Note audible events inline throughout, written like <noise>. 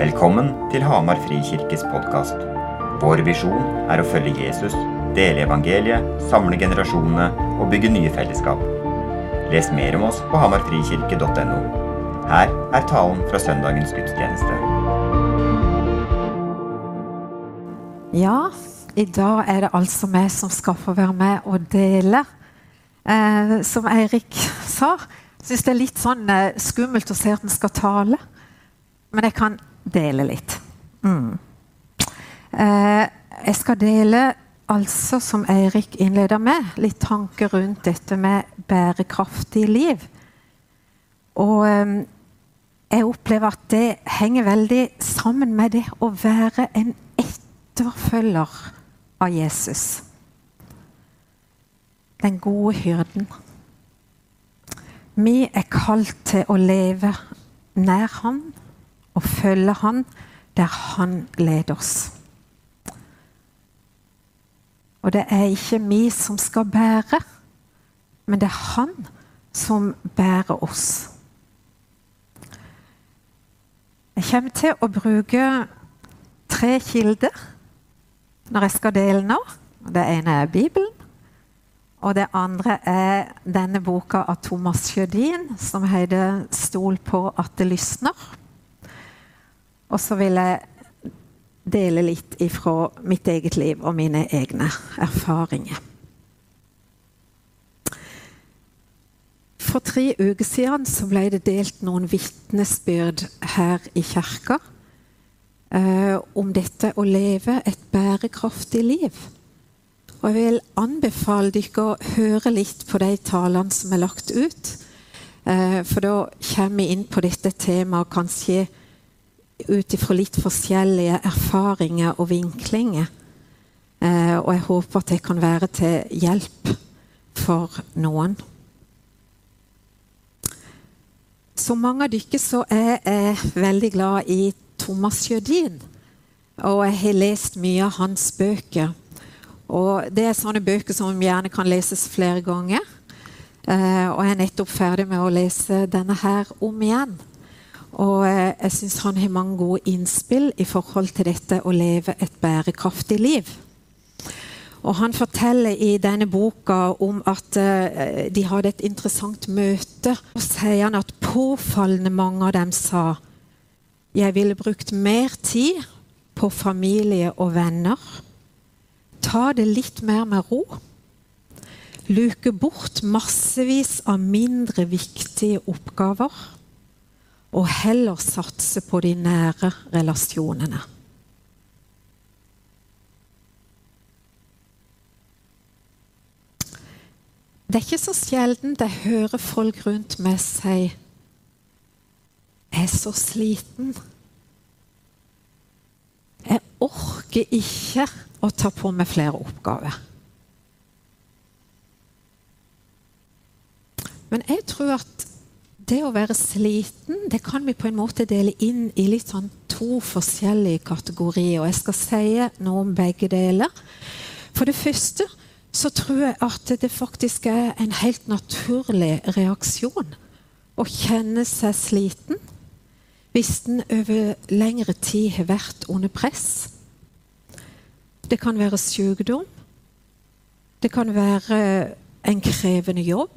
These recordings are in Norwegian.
Velkommen til Hamar Frikirkes podkast. Vår visjon er å følge Jesus, dele evangeliet, samle generasjonene og bygge nye fellesskap. Les mer om oss på hamarfrikirke.no. Her er talen fra søndagens gudstjeneste. Ja, i dag er det altså meg som skal få være med og dele. Eh, som Eirik sa, syns det er litt sånn eh, skummelt å se at en skal tale. Men jeg kan dele litt. Mm. Eh, jeg skal dele, altså, som Eirik innleda med, litt tanker rundt dette med bærekraftig liv. Og eh, jeg opplever at det henger veldig sammen med det å være en etterfølger av Jesus. Den gode hyrden. Vi er kalt til å leve nær Han og følge Han der Han leder oss. Og det er ikke vi som skal bære, men det er Han som bærer oss. Jeg kommer til å bruke tre kilder når jeg skal dele nå. Det ene er Bibelen. Og det andre er denne boka av Thomas Sjødin som heter 'Stol på at det lysner'. Og så vil jeg dele litt ifra mitt eget liv og mine egne erfaringer. For tre uker siden ble det delt noen vitnesbyrd her i kirka eh, om dette å leve et bærekraftig liv. Og jeg vil anbefale dere å høre litt på de talene som er lagt ut. Eh, for da kommer vi inn på dette temaet kanskje ut ifra litt forskjellige erfaringer og vinklinger. Eh, og jeg håper at det kan være til hjelp for noen. Som mange av dere så er jeg veldig glad i Thomas Sjødin. Og jeg har lest mye av hans bøker. Og Det er sånne bøker som gjerne kan leses flere ganger. Eh, og jeg er nettopp ferdig med å lese denne her om igjen. Og eh, jeg syns han har mange gode innspill i forhold til dette å leve et bærekraftig liv. Og Han forteller i denne boka om at uh, de hadde et interessant møte. Og sier han at påfallende mange av dem sa jeg ville brukt mer tid på familie og venner. Ta det litt mer med ro. Luke bort massevis av mindre viktige oppgaver. Og heller satse på de nære relasjonene. Det er ikke så sjelden jeg hører folk rundt meg si 'Jeg er så sliten'. Jeg orker ikke å ta på meg flere oppgaver. Men jeg tror at det å være sliten, det kan vi på en måte dele inn i litt sånn to forskjellige kategorier. Og jeg skal si noe om begge deler. For det første så tror jeg at det faktisk er en helt naturlig reaksjon å kjenne seg sliten hvis en over lengre tid har vært under press. Det kan være sykdom. Det kan være en krevende jobb.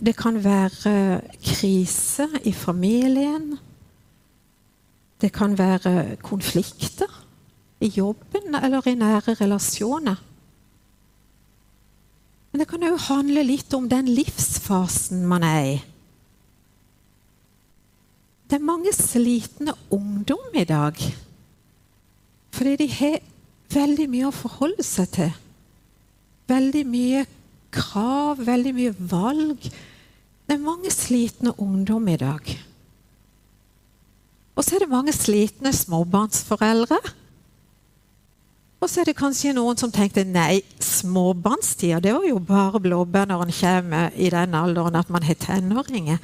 Det kan være krise i familien. Det kan være konflikter i jobben eller i nære relasjoner. Men det kan òg handle litt om den livsfasen man er i. Det er mange slitne ungdom i dag. Fordi de har veldig mye å forholde seg til. Veldig mye krav, veldig mye valg. Det er mange slitne ungdom i dag. Og så er det mange slitne småbarnsforeldre. Og så er det kanskje noen som tenkte nei, småbarnstida det var jo bare blåbær når en kommer i den alderen at man har tenåringer.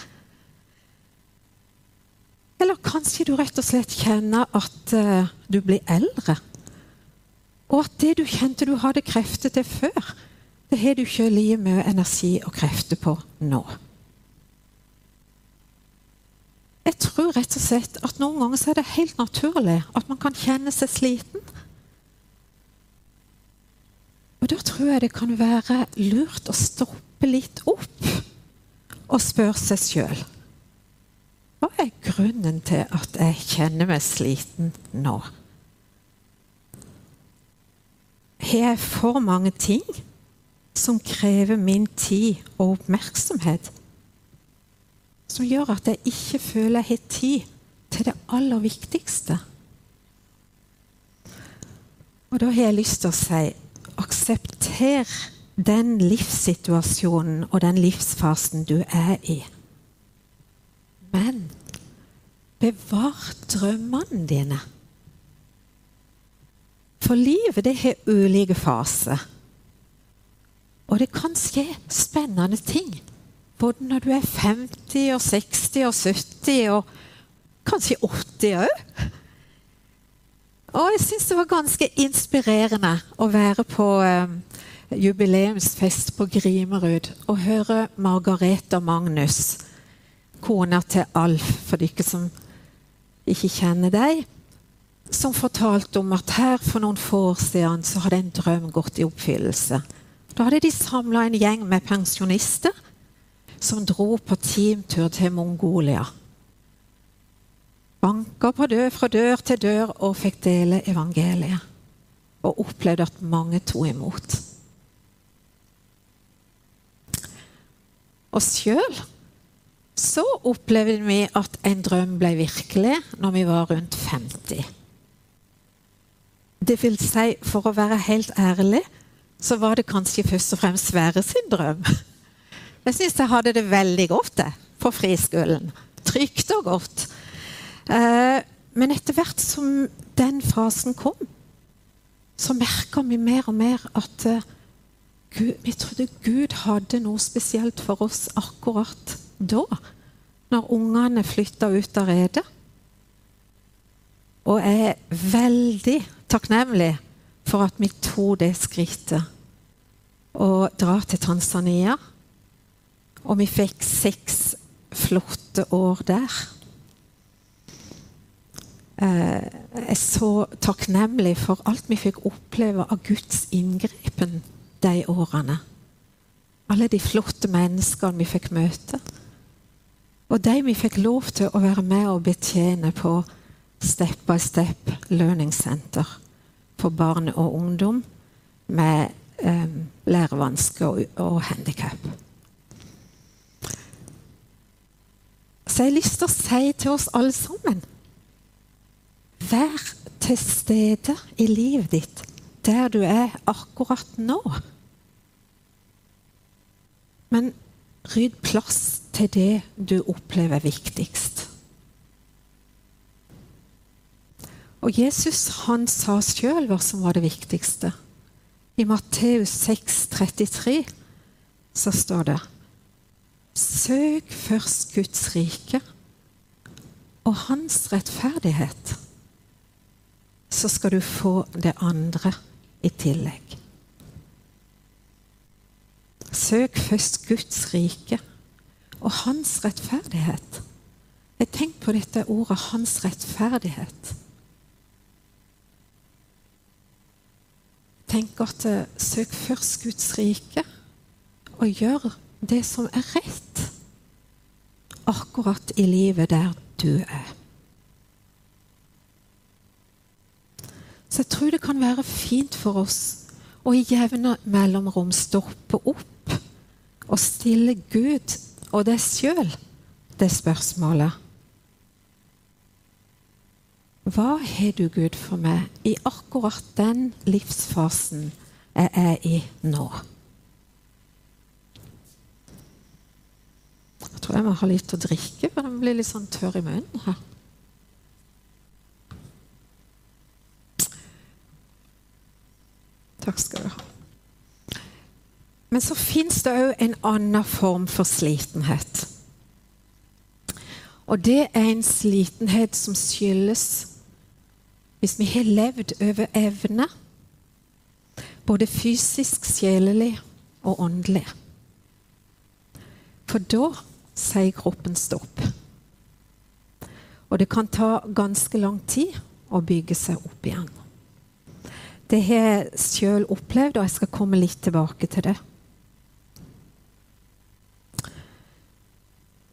Eller kanskje du rett og slett kjenner at uh, du blir eldre. Og at det du kjente du hadde krefter til før, det har du ikke like mye energi og krefter på nå. Jeg tror rett og slett at noen ganger så er det helt naturlig at man kan kjenne seg sliten. Og da tror jeg det kan være lurt å stoppe litt opp og spørre seg sjøl Hva er grunnen til at jeg kjenner meg sliten nå? Har jeg for mange ting som krever min tid og oppmerksomhet? Som gjør at jeg ikke føler jeg har tid til det aller viktigste? Og da har jeg lyst til å si aksepter den livssituasjonen og den livsfasen du er i. Men bevar drømmene dine. For livet det har ulike faser. Og det kan skje spennende ting. Både når du er 50 og 60 og 70 og kanskje 80 òg. Og jeg syns det var ganske inspirerende å være på eh, jubileumsfest på Grimerud og høre Margareta Magnus, kona til Alf, for dere som ikke kjenner deg, som fortalte om at her for noen få år siden så hadde en drøm gått i oppfyllelse. Da hadde de samla en gjeng med pensjonister som dro på teamtur til Mongolia banka på dør fra dør til dør og fikk dele evangeliet. Og opplevde at mange tok imot. Og sjøl så opplevde vi at en drøm ble virkelig når vi var rundt 50. Det vil si, for å være helt ærlig, så var det kanskje først og fremst Sverre sin drøm. Jeg syns jeg hadde det veldig godt det, på friskolen. Trygt og godt. Eh, men etter hvert som den fasen kom, så merka vi mer og mer at uh, Gud, vi trodde Gud hadde noe spesielt for oss akkurat da. Når ungene flytta ut av redet. Og jeg er veldig takknemlig for at vi tok det skrittet og dra til Tanzania. Og vi fikk seks flotte år der. Eh, jeg er så takknemlig for alt vi fikk oppleve av Guds inngripen de årene. Alle de flotte menneskene vi fikk møte. Og de vi fikk lov til å være med og betjene på Step by Step Learning Center for barn og ungdom med eh, lærevansker og, og handikap. Så jeg har lyst til å si til oss alle sammen Vær til stede i livet ditt der du er akkurat nå. Men rydd plass til det du opplever viktigst. Og Jesus han sa sjøl hva som var det viktigste. I Matteus 6, 33 så står det Søk først Guds rike og hans rettferdighet så skal du få det andre i tillegg. Søk først Guds rike og hans rettferdighet. Jeg tenker på dette ordet 'hans rettferdighet'. Tenk at uh, søk først Guds rike og gjør det som er rett, akkurat i livet der du er. Så jeg tror det kan være fint for oss å i jevne mellomrom stoppe opp og stille Gud og deg sjøl det spørsmålet. Hva har du, Gud, for meg i akkurat den livsfasen jeg er i nå? Jeg tror jeg må ha litt å drikke, for den blir litt sånn tørr i munnen. her. Takk skal du ha. Men så fins det òg en annen form for slitenhet. Og det er en slitenhet som skyldes hvis vi har levd over evne, både fysisk, sjelelig og åndelig. For da sier kroppen stopp. Og det kan ta ganske lang tid å bygge seg opp igjen. Det har jeg sjøl opplevd, og jeg skal komme litt tilbake til det.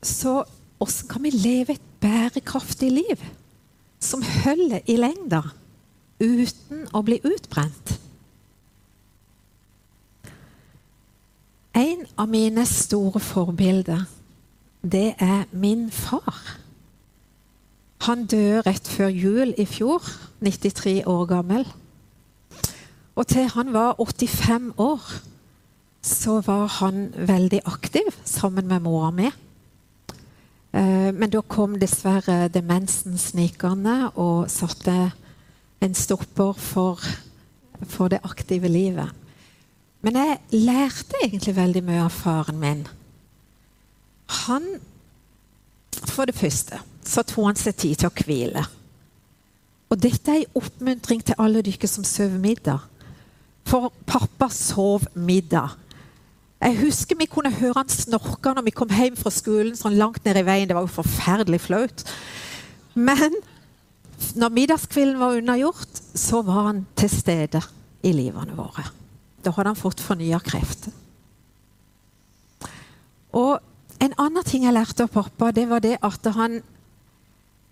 Så åssen kan vi leve et bærekraftig liv som holder i lengda, uten å bli utbrent? En av mine store forbilder, det er min far. Han døde rett før jul i fjor, 93 år gammel. Og til han var 85 år, så var han veldig aktiv sammen med mora mi. Eh, men da kom dessverre demensen snikende og satte en stopper for, for det aktive livet. Men jeg lærte egentlig veldig mye av faren min. Han For det første så tok han seg tid til å hvile. Og dette er en oppmuntring til alle dere som sover middag. For pappa sov middag. Jeg husker vi kunne høre han snorke når vi kom hjem fra skolen sånn langt ned i veien. Det var jo forferdelig flaut. Men når middagskvelden var unnagjort, så var han til stede i livene våre. Da hadde han fått fornya krefter. Og en annen ting jeg lærte av pappa, det var det at han,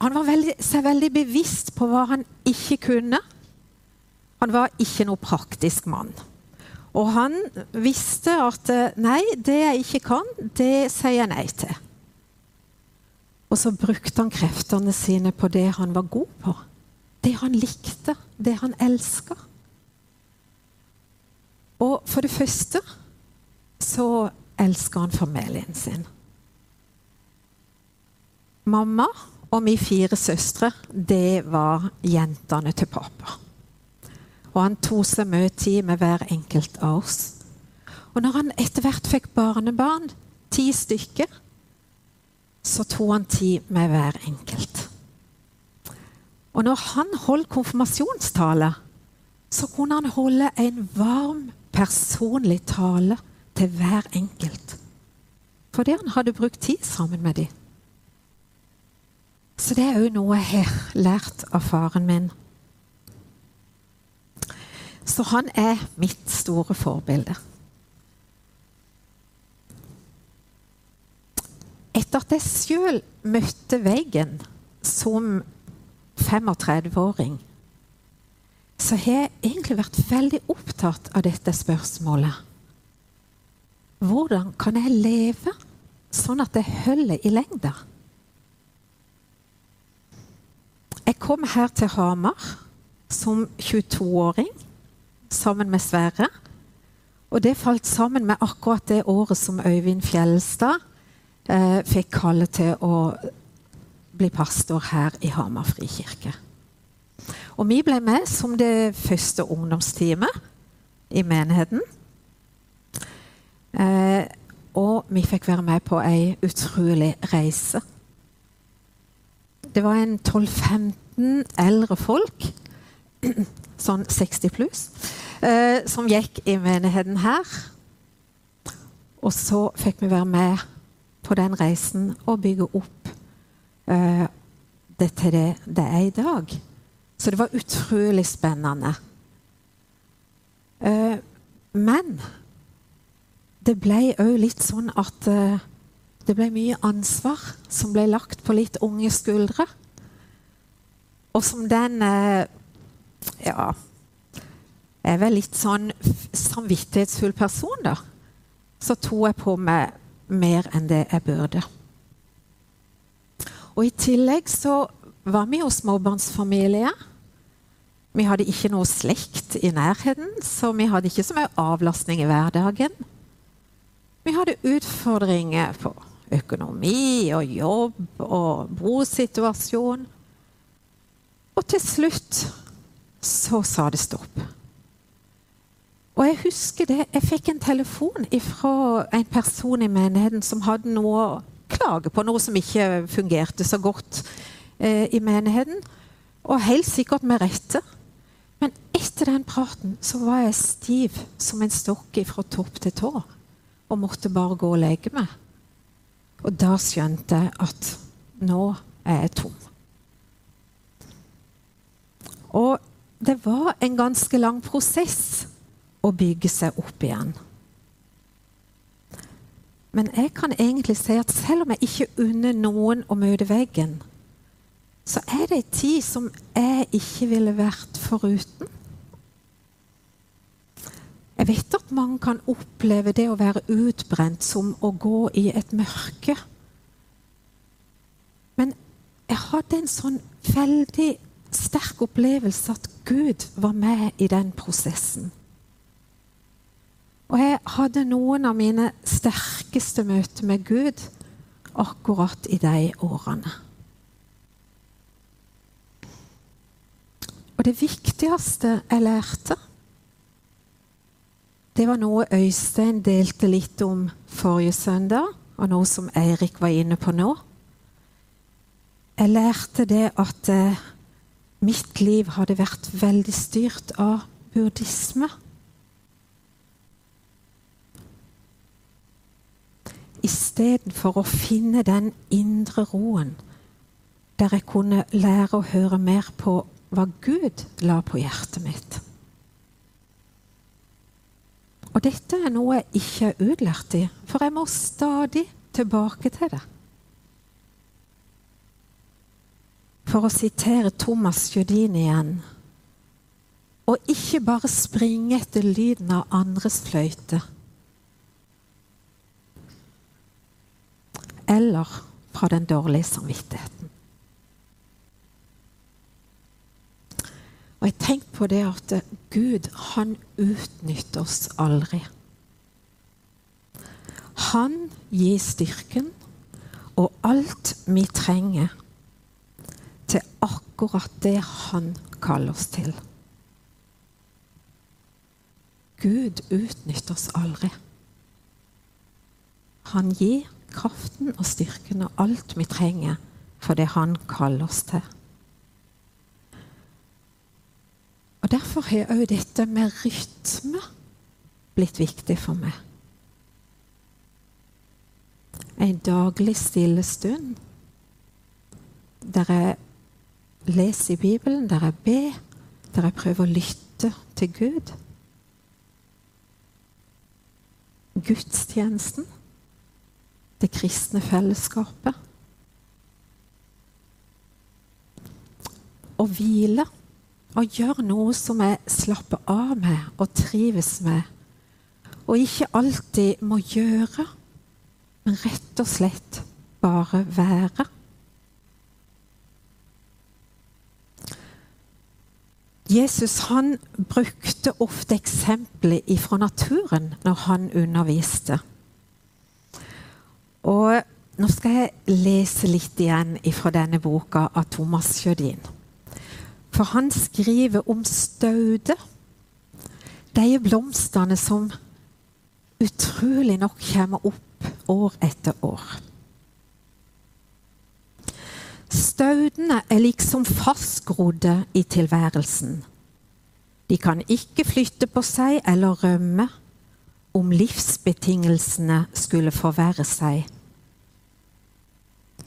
han var veldig, seg veldig bevisst på hva han ikke kunne. Han var ikke noe praktisk mann. Og han visste at nei, det jeg ikke kan, det sier jeg nei til. Og så brukte han kreftene sine på det han var god på. Det han likte, det han elska. Og for det første så elska han familien sin. Mamma og vi fire søstre, det var jentene til pappa. Og han tok seg mye tid med hver enkelt av oss. Og når han etter hvert fikk barnebarn, ti stykker, så tok han tid med hver enkelt. Og når han holdt konfirmasjonstale, så kunne han holde en varm personlig tale til hver enkelt. Fordi han hadde brukt tid sammen med dem. Så det er òg noe jeg har lært av faren min. Så han er mitt store forbilde. Etter at jeg sjøl møtte veggen som 35-åring, så har jeg egentlig vært veldig opptatt av dette spørsmålet. Hvordan kan jeg leve sånn at det holder i lengda? Jeg kom her til Hamar som 22-åring sammen med Sverre. Og det falt sammen med akkurat det året som Øyvind Fjellstad eh, fikk kallet til å bli pastor her i Hamar frikirke. Og vi ble med som det første ungdomsteamet i menigheten. Eh, og vi fikk være med på ei utrolig reise. Det var en 12-15 eldre folk, <clears throat> sånn 60 pluss, eh, som gikk i menigheten her. Og så fikk vi være med på den reisen og bygge opp eh, det til det det er i dag. Så det var utrolig spennende. Eh, men det ble òg litt sånn at uh, det ble mye ansvar som ble lagt på litt unge skuldre. Og som den uh, Ja er vel litt sånn samvittighetsfull person, da. Så tror jeg på meg mer enn det jeg burde. Og i tillegg så var vi jo småbarnsfamilie. Vi hadde ikke noe slekt i nærheten, så vi hadde ikke så mye avlastning i hverdagen. Vi hadde utfordringer på økonomi og jobb og brosituasjon. Og til slutt så sa det stopp. Og jeg husker det, jeg fikk en telefon fra en person i menigheten som hadde noe å klage på, noe som ikke fungerte så godt eh, i menigheten. Og helt sikkert med rette. Men etter den praten så var jeg stiv som en stokk fra topp til tå og måtte bare gå og legge meg. Og da skjønte jeg at nå er jeg tom. Og det var en ganske lang prosess å bygge seg opp igjen. Men jeg kan egentlig si at selv om jeg ikke unner noen å møte veggen, så er det en tid som jeg ikke ville vært foruten. Jeg vet at mange kan oppleve det å være utbrent som å gå i et mørke. Men jeg hadde en sånn veldig sterk opplevelse at Gud var med i den prosessen. Og jeg hadde noen av mine sterkeste møter med Gud akkurat i de årene. Og det viktigste jeg lærte, det var noe Øystein delte litt om forrige søndag, og noe som Eirik var inne på nå. Jeg lærte det at eh, mitt liv hadde vært veldig styrt av buddhisme. Istedenfor å finne den indre roen der jeg kunne lære å høre mer på hva Gud la på hjertet mitt. Og dette er noe jeg ikke er utlært i, for jeg må stadig tilbake til det. For å sitere Thomas Jødin igjen Og ikke bare springe etter lyden av andres fløyte. Eller fra den dårlige samvittigheten. Og jeg tenkte på det at Gud, han utnytter oss aldri. Han gir styrken og alt vi trenger til akkurat det han kaller oss til. Gud utnytter oss aldri. Han gir kraften og styrken og alt vi trenger for det han kaller oss til. Og Derfor har òg dette med rytme blitt viktig for meg. En daglig stille stund der jeg leser i Bibelen, der jeg ber, der jeg prøver å lytte til Gud. Gudstjenesten, det kristne fellesskapet. Å hvile og gjøre noe som jeg slapper av med og trives med. Og ikke alltid må gjøre, men rett og slett bare være. Jesus han brukte ofte eksempler fra naturen når han underviste. Og nå skal jeg lese litt igjen fra denne boka av Thomas Sjødin. For han skriver om staude. De blomstene som utrolig nok kommer opp år etter år. Staudene er liksom fastgrodde i tilværelsen. De kan ikke flytte på seg eller rømme om livsbetingelsene skulle forverre seg.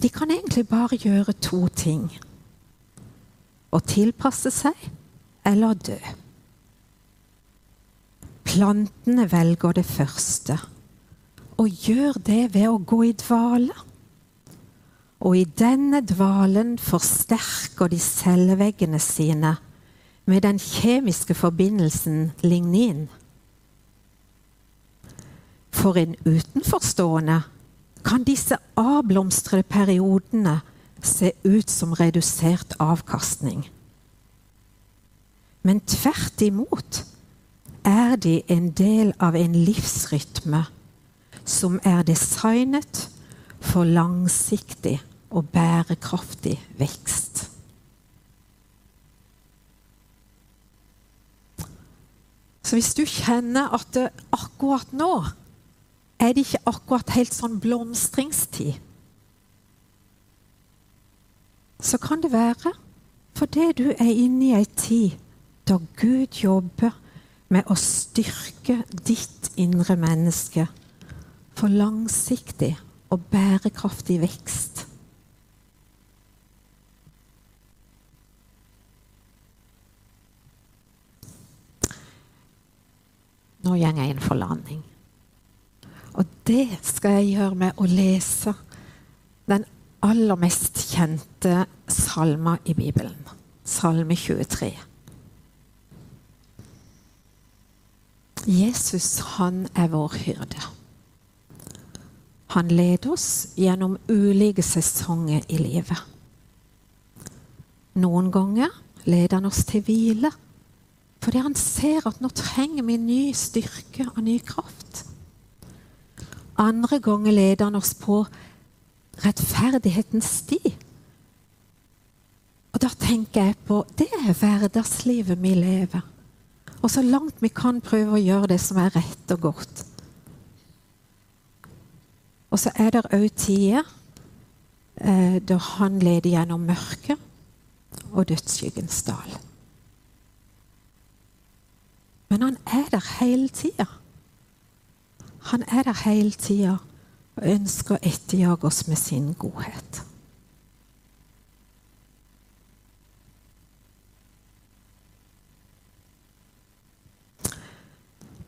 De kan egentlig bare gjøre to ting å tilpasse seg eller dø. Plantene velger det første, og gjør det ved å gå i dvale. Og i denne dvalen forsterker de celleveggene sine med den kjemiske forbindelsen lignin. For en utenforstående kan disse avblomstrede periodene se ut som redusert avkastning. Men tvert imot er de en del av en livsrytme som er designet for langsiktig og bærekraftig vekst. Så hvis du kjenner at akkurat nå er det ikke akkurat helt sånn blomstringstid. Så kan det være fordi du er inne i ei tid da Gud jobber med å styrke ditt indre menneske for langsiktig og bærekraftig vekst. Nå går jeg inn for landing. Det skal jeg gjøre med å lese den aller mest kjente salma i Bibelen. Salme 23. Jesus, han er vår hyrde. Han leder oss gjennom ulike sesonger i livet. Noen ganger leder han oss til hvile fordi han ser at nå trenger vi ny styrke og ny kraft. Andre ganger leder han oss på rettferdighetens sti. Og da tenker jeg på det er hverdagslivet vi lever. Og så langt vi kan prøve å gjøre det som er rett og godt. Og så er det òg tider eh, da han leder gjennom mørket og dødsskyggens dal. Men han er der hele tida. Han er der hele tida og ønsker å etterjage oss med sin godhet.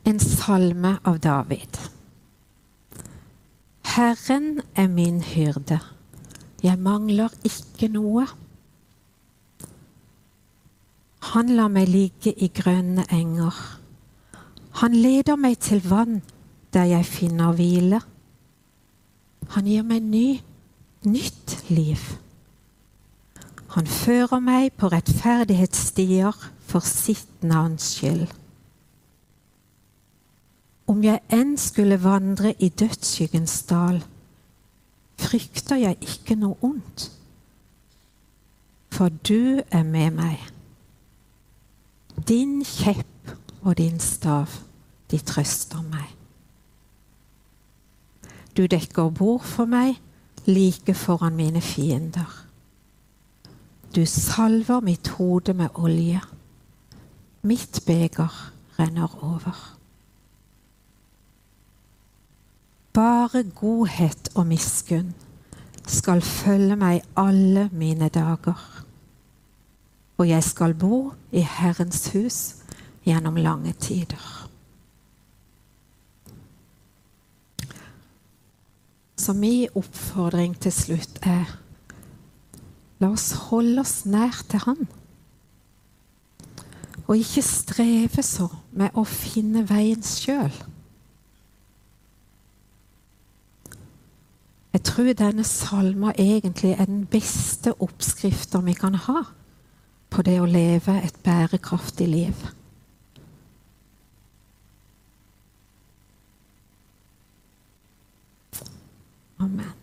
En salme av David. Herren er min hyrde, jeg mangler ikke noe. Han lar meg ligge i grønne enger. Han leder meg til vann der jeg finner hvile. Han gir meg ny, nytt liv. Han fører meg på rettferdighetsstier for sitt navns skyld. Om jeg enn skulle vandre i dødsskyggens dal, frykter jeg ikke noe ondt, for du er med meg. Din kjepp og din stav, de trøster meg. Du dekker bord for meg like foran mine fiender. Du salver mitt hode med olje. Mitt beger renner over. Bare godhet og miskunn skal følge meg alle mine dager og jeg skal bo i Herrens hus gjennom lange tider. Så min oppfordring til slutt er la oss holde oss nær til Han. Og ikke streve så med å finne veien sjøl. Jeg tror denne salma egentlig er den beste oppskrifta vi kan ha på det å leve et bærekraftig liv. Amen.